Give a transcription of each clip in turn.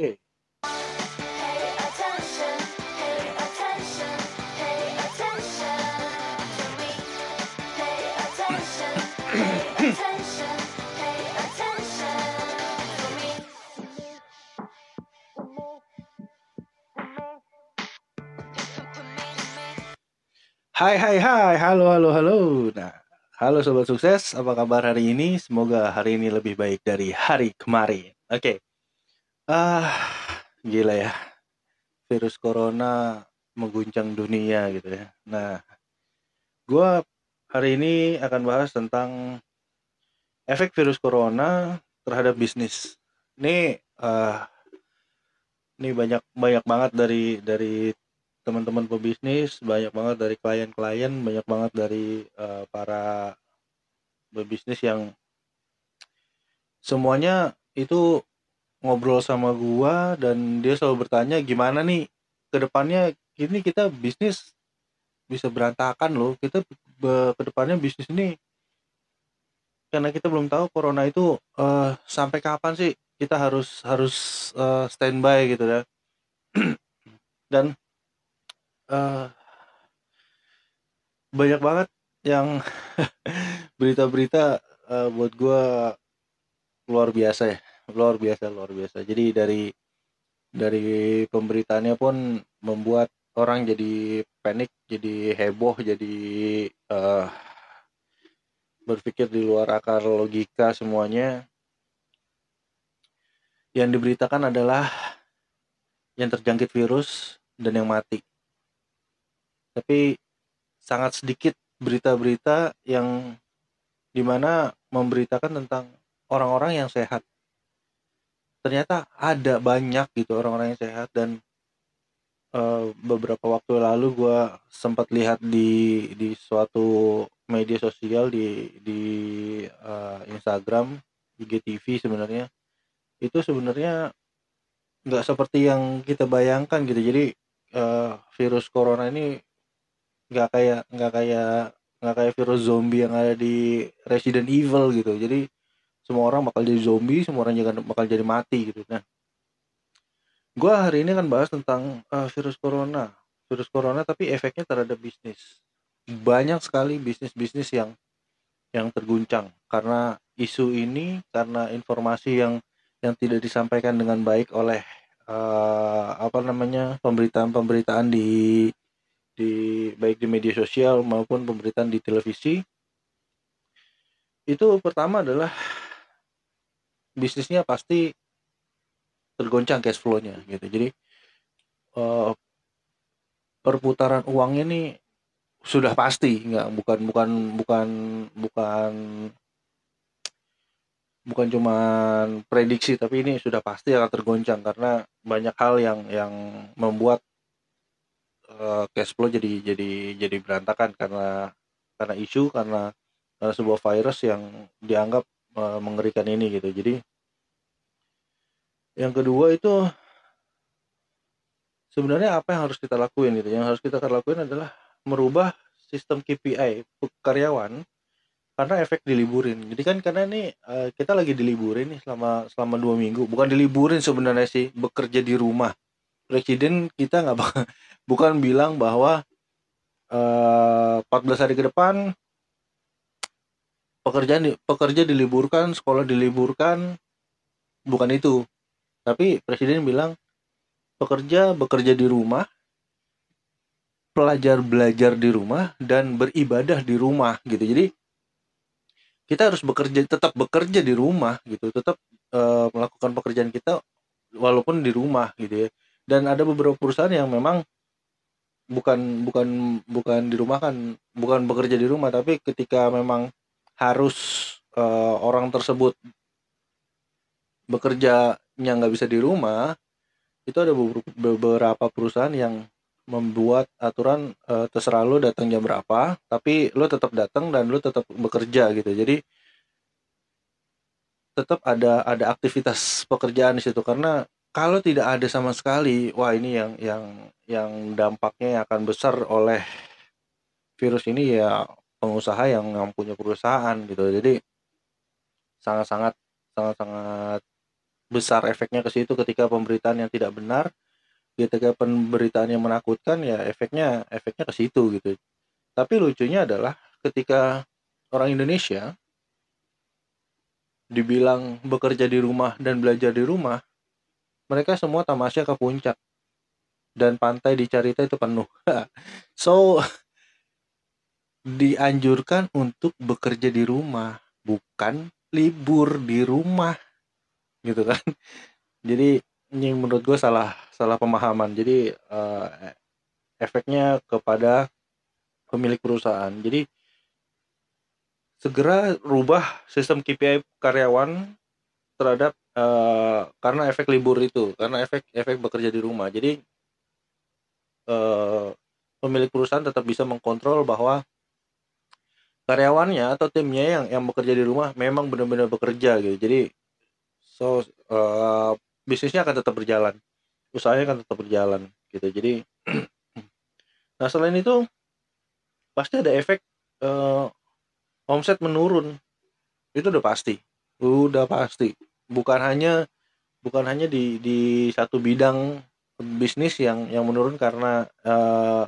Oke. Hai hai hai, halo halo halo. Nah, halo sobat sukses, apa kabar hari ini? Semoga hari ini lebih baik dari hari kemarin. Oke. Ah, gila ya. Virus corona mengguncang dunia gitu ya. Nah, gua hari ini akan bahas tentang efek virus corona terhadap bisnis. Ini eh ini banyak banyak banget dari dari teman-teman pebisnis, banyak banget dari klien-klien, banyak banget dari eh, para pebisnis yang semuanya itu ngobrol sama gua dan dia selalu bertanya gimana nih ke depannya ini kita bisnis bisa berantakan loh. Kita ke depannya bisnis ini karena kita belum tahu corona itu eh, sampai kapan sih kita harus harus eh, standby gitu ya. dan eh, banyak banget yang berita-berita eh, buat gua luar biasa ya luar biasa luar biasa. Jadi dari dari pemberitaannya pun membuat orang jadi panik jadi heboh jadi eh, berpikir di luar akar logika semuanya. Yang diberitakan adalah yang terjangkit virus dan yang mati. Tapi sangat sedikit berita-berita yang di mana memberitakan tentang orang-orang yang sehat ternyata ada banyak gitu orang-orang yang sehat dan eh, beberapa waktu lalu gue sempat lihat di di suatu media sosial di di eh, Instagram IGTV sebenarnya. Itu sebenarnya nggak seperti yang kita bayangkan gitu. Jadi eh, virus corona ini nggak kayak nggak kayak nggak kayak virus zombie yang ada di Resident Evil gitu. Jadi semua orang bakal jadi zombie semua orang juga bakal jadi mati gitu nah gue hari ini akan bahas tentang eh, virus corona. Virus corona tapi efeknya terhadap bisnis. Banyak sekali bisnis-bisnis yang yang terguncang. Karena isu ini karena informasi yang yang tidak disampaikan dengan baik oleh eh, apa namanya pemberitaan-pemberitaan di di baik di media sosial maupun pemberitaan di televisi itu pertama adalah bisnisnya pasti tergoncang cash flow-nya gitu. Jadi eh, perputaran uangnya nih sudah pasti nggak bukan bukan bukan bukan bukan cuman prediksi tapi ini sudah pasti akan tergoncang karena banyak hal yang yang membuat eh, cash flow jadi jadi jadi berantakan karena karena isu karena, karena sebuah virus yang dianggap eh, mengerikan ini gitu. Jadi yang kedua itu sebenarnya apa yang harus kita lakuin gitu? Yang harus kita lakuin adalah merubah sistem KPI karyawan karena efek diliburin. Jadi kan karena ini eh, kita lagi diliburin nih selama selama dua minggu. Bukan diliburin sebenarnya sih bekerja di rumah. Presiden kita nggak bukan bilang bahwa eh, 14 hari ke depan pekerjaan pekerja diliburkan sekolah diliburkan bukan itu. Tapi presiden bilang pekerja bekerja di rumah pelajar belajar di rumah dan beribadah di rumah gitu. Jadi kita harus bekerja tetap bekerja di rumah gitu. Tetap eh, melakukan pekerjaan kita walaupun di rumah gitu ya. Dan ada beberapa perusahaan yang memang bukan bukan bukan di rumah kan bukan bekerja di rumah tapi ketika memang harus eh, orang tersebut bekerjanya nggak bisa di rumah itu ada beber- beberapa perusahaan yang membuat aturan eh, terserah lo datang jam berapa tapi lo tetap datang dan lo tetap bekerja gitu. Jadi tetap ada ada aktivitas pekerjaan di situ. Karena kalau tidak ada sama sekali wah ini yang yang yang dampaknya akan besar oleh virus ini ya pengusaha yang, yang punya perusahaan gitu. Jadi sangat-sangat sangat-sangat besar efeknya ke situ ketika pemberitaan yang tidak benar. Ketika pemberitaan yang menakutkan ya efeknya efeknya ke situ gitu. Tapi lucunya adalah ketika orang Indonesia dibilang bekerja di rumah dan belajar di rumah mereka semua tamasya ke puncak. Dan pantai di Carita itu penuh. So dianjurkan untuk bekerja di rumah bukan libur di rumah gitu kan. Jadi ini menurut gue salah salah pemahaman. Jadi eh, efeknya kepada pemilik perusahaan. Jadi segera rubah sistem KPI karyawan terhadap eh, karena efek libur itu karena efek efek bekerja di rumah. Jadi eh, pemilik perusahaan tetap bisa mengkontrol bahwa karyawannya atau timnya yang yang bekerja di rumah memang benar-benar bekerja gitu. Jadi so eh, bisnisnya akan tetap berjalan. Usahanya akan tetap berjalan gitu. Jadi nah selain itu pasti ada efek eh, omset menurun. Itu udah pasti. Udah pasti. Bukan hanya bukan hanya di di satu bidang bisnis yang yang menurun karena eh,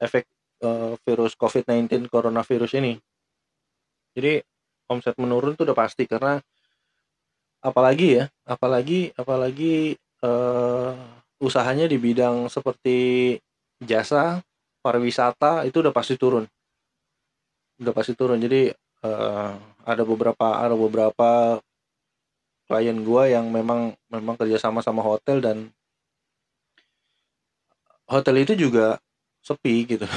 efek eh, virus COVID-19 coronavirus ini jadi omset menurun itu udah pasti karena apalagi ya apalagi apalagi eh, usahanya di bidang seperti jasa pariwisata itu udah pasti turun. Udah pasti turun. Jadi eh, ada beberapa ada beberapa klien gua yang memang memang kerjasama sama hotel dan hotel itu juga sepi gitu.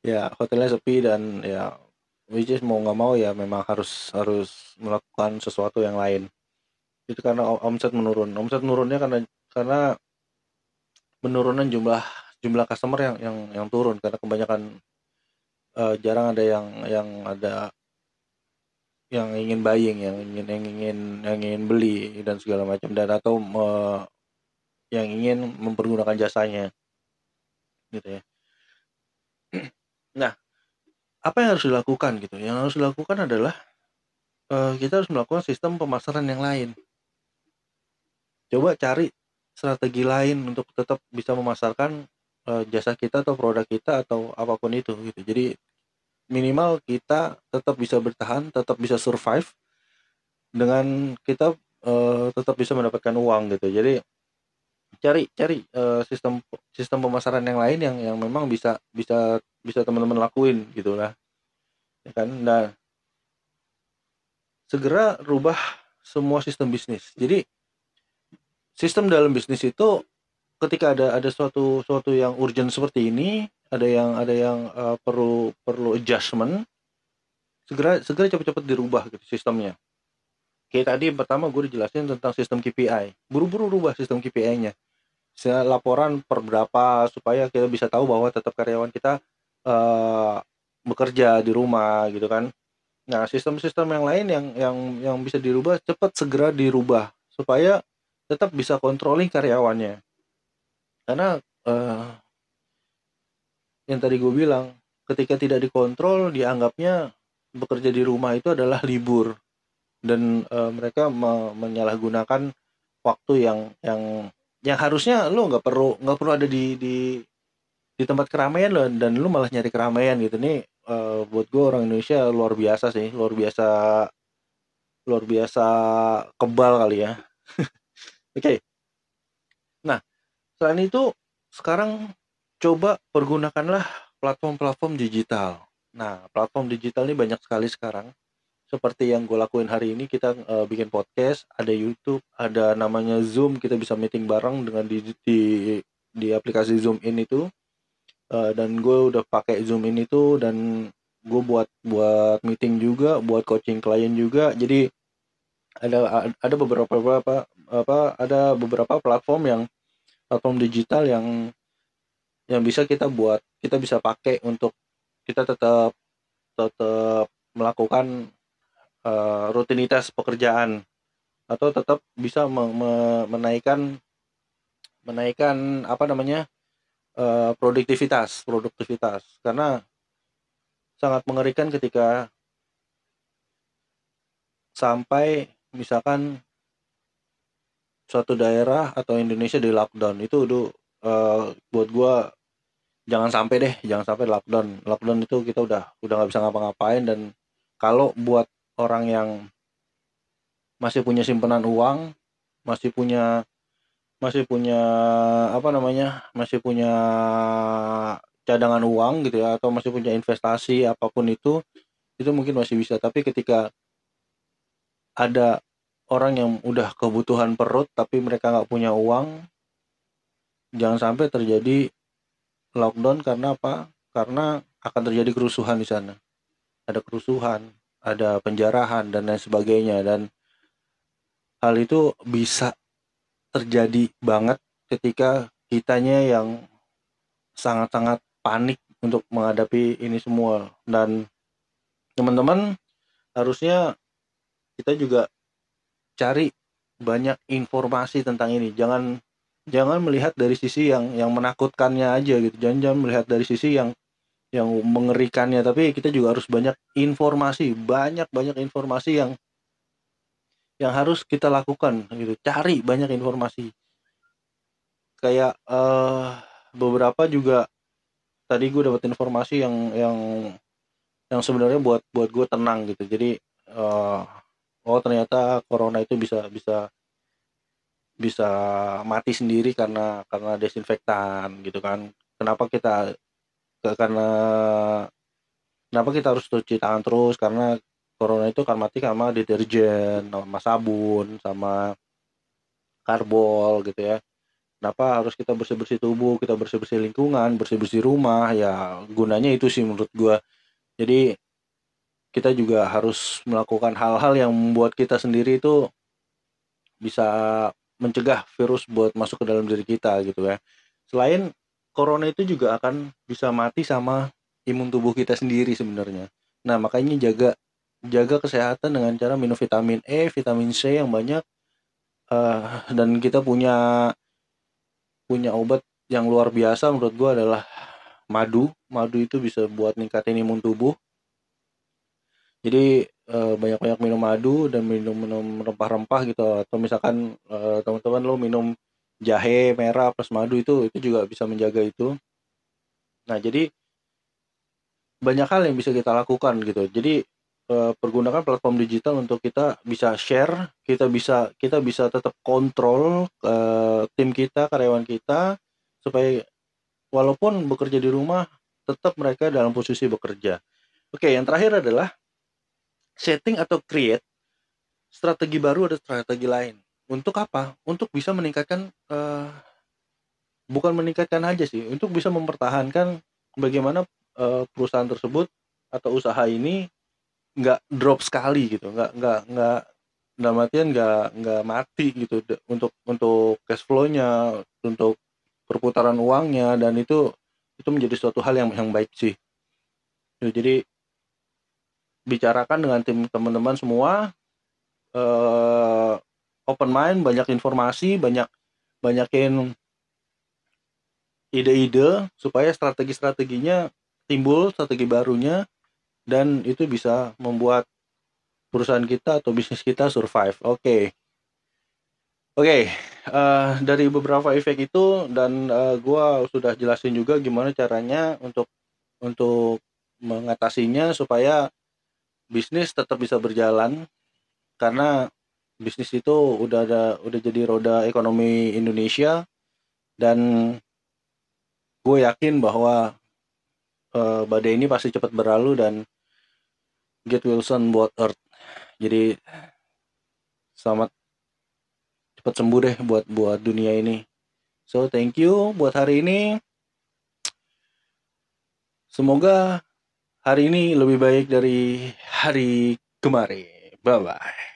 Ya hotelnya sepi dan ya which is mau nggak mau ya memang harus harus melakukan sesuatu yang lain. Itu karena omset menurun. Omset menurunnya karena karena penurunan jumlah jumlah customer yang yang yang turun. Karena kebanyakan eh, jarang ada yang yang ada yang ingin buying yang ingin yang ingin yang ingin beli dan segala macam. Dan atau me- yang ingin mempergunakan jasanya. Gitu ya. Nah apa yang harus dilakukan gitu? Yang harus dilakukan adalah eh, kita harus melakukan sistem pemasaran yang lain. Coba cari strategi lain untuk tetap bisa memasarkan eh, jasa kita atau produk kita atau apa pun itu gitu. Jadi minimal kita tetap bisa bertahan tetap bisa survive dengan kita eh, tetap bisa mendapatkan uang gitu. Jadi cari cari eh, sistem sistem pemasaran yang lain yang yang memang bisa bisa bisa teman-teman lakuin gitu lah. Ya kan? Nah segera rubah semua sistem bisnis. Jadi sistem dalam bisnis itu ketika ada ada suatu suatu yang urgent seperti ini ada yang ada yang eh, perlu perlu adjustment segera segera cepat-cepat dirubah gitu sistemnya. Kayak tadi pertama gue dijelasin tentang sistem KPI buru-buru rubah sistem KPI-nya laporan per berapa supaya kita bisa tahu bahwa tetap karyawan kita eh, bekerja di rumah gitu kan. Nah sistem-sistem yang lain yang yang yang bisa dirubah cepat segera dirubah supaya tetap bisa controlling karyawannya. Karena eh, yang tadi gue bilang ketika tidak dikontrol dianggapnya bekerja di rumah itu adalah libur. Dan eh, mereka me- menyalahgunakan waktu yang yang yang harusnya lo nggak perlu nggak perlu ada di di di tempat keramaian lo dan lu malah nyari keramaian gitu. Nih eh, buat gue orang Indonesia luar biasa sih luar biasa luar biasa kebal kali ya. Oke. Nah selain itu sekarang coba pergunakanlah platform-platform digital. Nah platform digital ini banyak sekali sekarang. Seperti yang gue lakuin hari ini kita eh, bikin podcast ada YouTube ada namanya Zoom kita bisa meeting bareng dengan di di, di aplikasi Zoom in itu Eh, dan gue udah pakai Zoom ini tuh dan gue buat buat meeting juga buat coaching klien juga. Jadi ada ada beberapa beberapa apa ada beberapa platform yang platform digital yang yang bisa kita buat kita bisa pakai untuk kita tetap tetap melakukan eh, rutinitas pekerjaan. Atau tetap bisa me- me- menaikkan menaikkan apa namanya eh, produktivitas produktivitas. Karena sangat mengerikan ketika sampai misalkan suatu daerah atau Indonesia di lockdown. Itu udah eh, buat gua jangan sampai deh jangan sampai lockdown. Lockdown itu kita udah udah nggak bisa ngapa-ngapain dan kalau buat orang yang masih punya simpanan uang masih punya masih punya apa namanya masih punya cadangan uang gitu ya atau masih punya investasi apa pun itu itu mungkin masih bisa. Tapi ketika ada orang yang udah kebutuhan perut tapi mereka nggak punya uang jangan sampai terjadi lockdown karena apa? Karena akan terjadi kerusuhan di sana. Ada kerusuhan ada penjarahan dan lain sebagainya. Dan hal itu bisa terjadi banget ketika kitanya yang sangat-sangat panik untuk menghadapi ini semua. Dan teman-teman harusnya kita juga cari banyak informasi tentang ini. Jangan jangan melihat dari sisi yang yang menakutkannya aja gitu. Jangan jangan melihat dari sisi yang yang mengerikannya. Tapi kita juga harus banyak informasi banyak banyak informasi yang yang harus kita lakukan gitu. Cari banyak informasi. Kayak eh beberapa juga tadi gue dapat informasi yang yang yang sebenarnya buat buat gue tenang gitu. Jadi eh oh ternyata corona itu bisa bisa bisa mati sendiri karena karena desinfektan gitu kan. Kenapa kita karena kenapa kita harus cuci tangan terus? Karena corona itu kan mati sama deterjen sama sabun sama karbol gitu ya. Kenapa harus kita bersih bersih tubuh kita bersih bersih lingkungan bersih bersih rumah? Ya gunanya itu sih menurut gua. Jadi kita juga harus melakukan hal-hal yang membuat kita sendiri itu bisa mencegah virus buat masuk ke dalam diri kita gitu ya. Selain corona itu juga akan bisa mati sama imun tubuh kita sendiri sebenarnya. Nah makanya jaga jaga kesehatan dengan cara minum vitamin E, vitamin C yang banyak eh, dan kita punya punya obat yang luar biasa menurut gua adalah madu. Madu itu bisa buat ningkatin imun tubuh. Jadi eh, banyak-banyak minum madu dan minum-minum rempah-rempah gitu atau misalkan eh, teman-teman lo minum jahe merah plus madu itu itu juga bisa menjaga itu. Nah, jadi banyak hal yang bisa kita lakukan gitu. Jadi eh, pergunakan platform digital untuk kita bisa share, kita bisa kita bisa tetap kontrol eh, tim kita, karyawan kita supaya walaupun bekerja di rumah tetap mereka dalam posisi bekerja. Oke, yang terakhir adalah setting atau create strategi baru ada strategi lain. Untuk apa? Untuk bisa meningkatkan eh, bukan meningkatkan aja sih, untuk bisa mempertahankan bagaimana eh, perusahaan tersebut atau usaha ini nggak drop sekali gitu nggak nggak nggak dalam artian nggak nggak mati gitu untuk untuk cash flow-nya untuk perputaran uangnya dan itu itu menjadi suatu hal yang yang baik sih. Ya, jadi bicarakan dengan tim teman-teman semua eh open mind banyak informasi banyak banyakin ide-ide supaya strategi-strateginya timbul strategi barunya dan itu bisa membuat perusahaan kita atau bisnis kita survive. Oke. Oke, eh, dari beberapa efek itu dan eh, gua sudah jelasin juga gimana caranya untuk untuk mengatasinya supaya bisnis tetap bisa berjalan karena bisnis itu udah ada udah jadi roda ekonomi Indonesia dan gue yakin bahwa eh, badai ini pasti cepat berlalu dan get Wilson buat Earth. Jadi selamat cepat sembuh deh buat buat dunia ini. So thank you buat hari ini. Semoga hari ini lebih baik dari hari kemarin. Bye bye.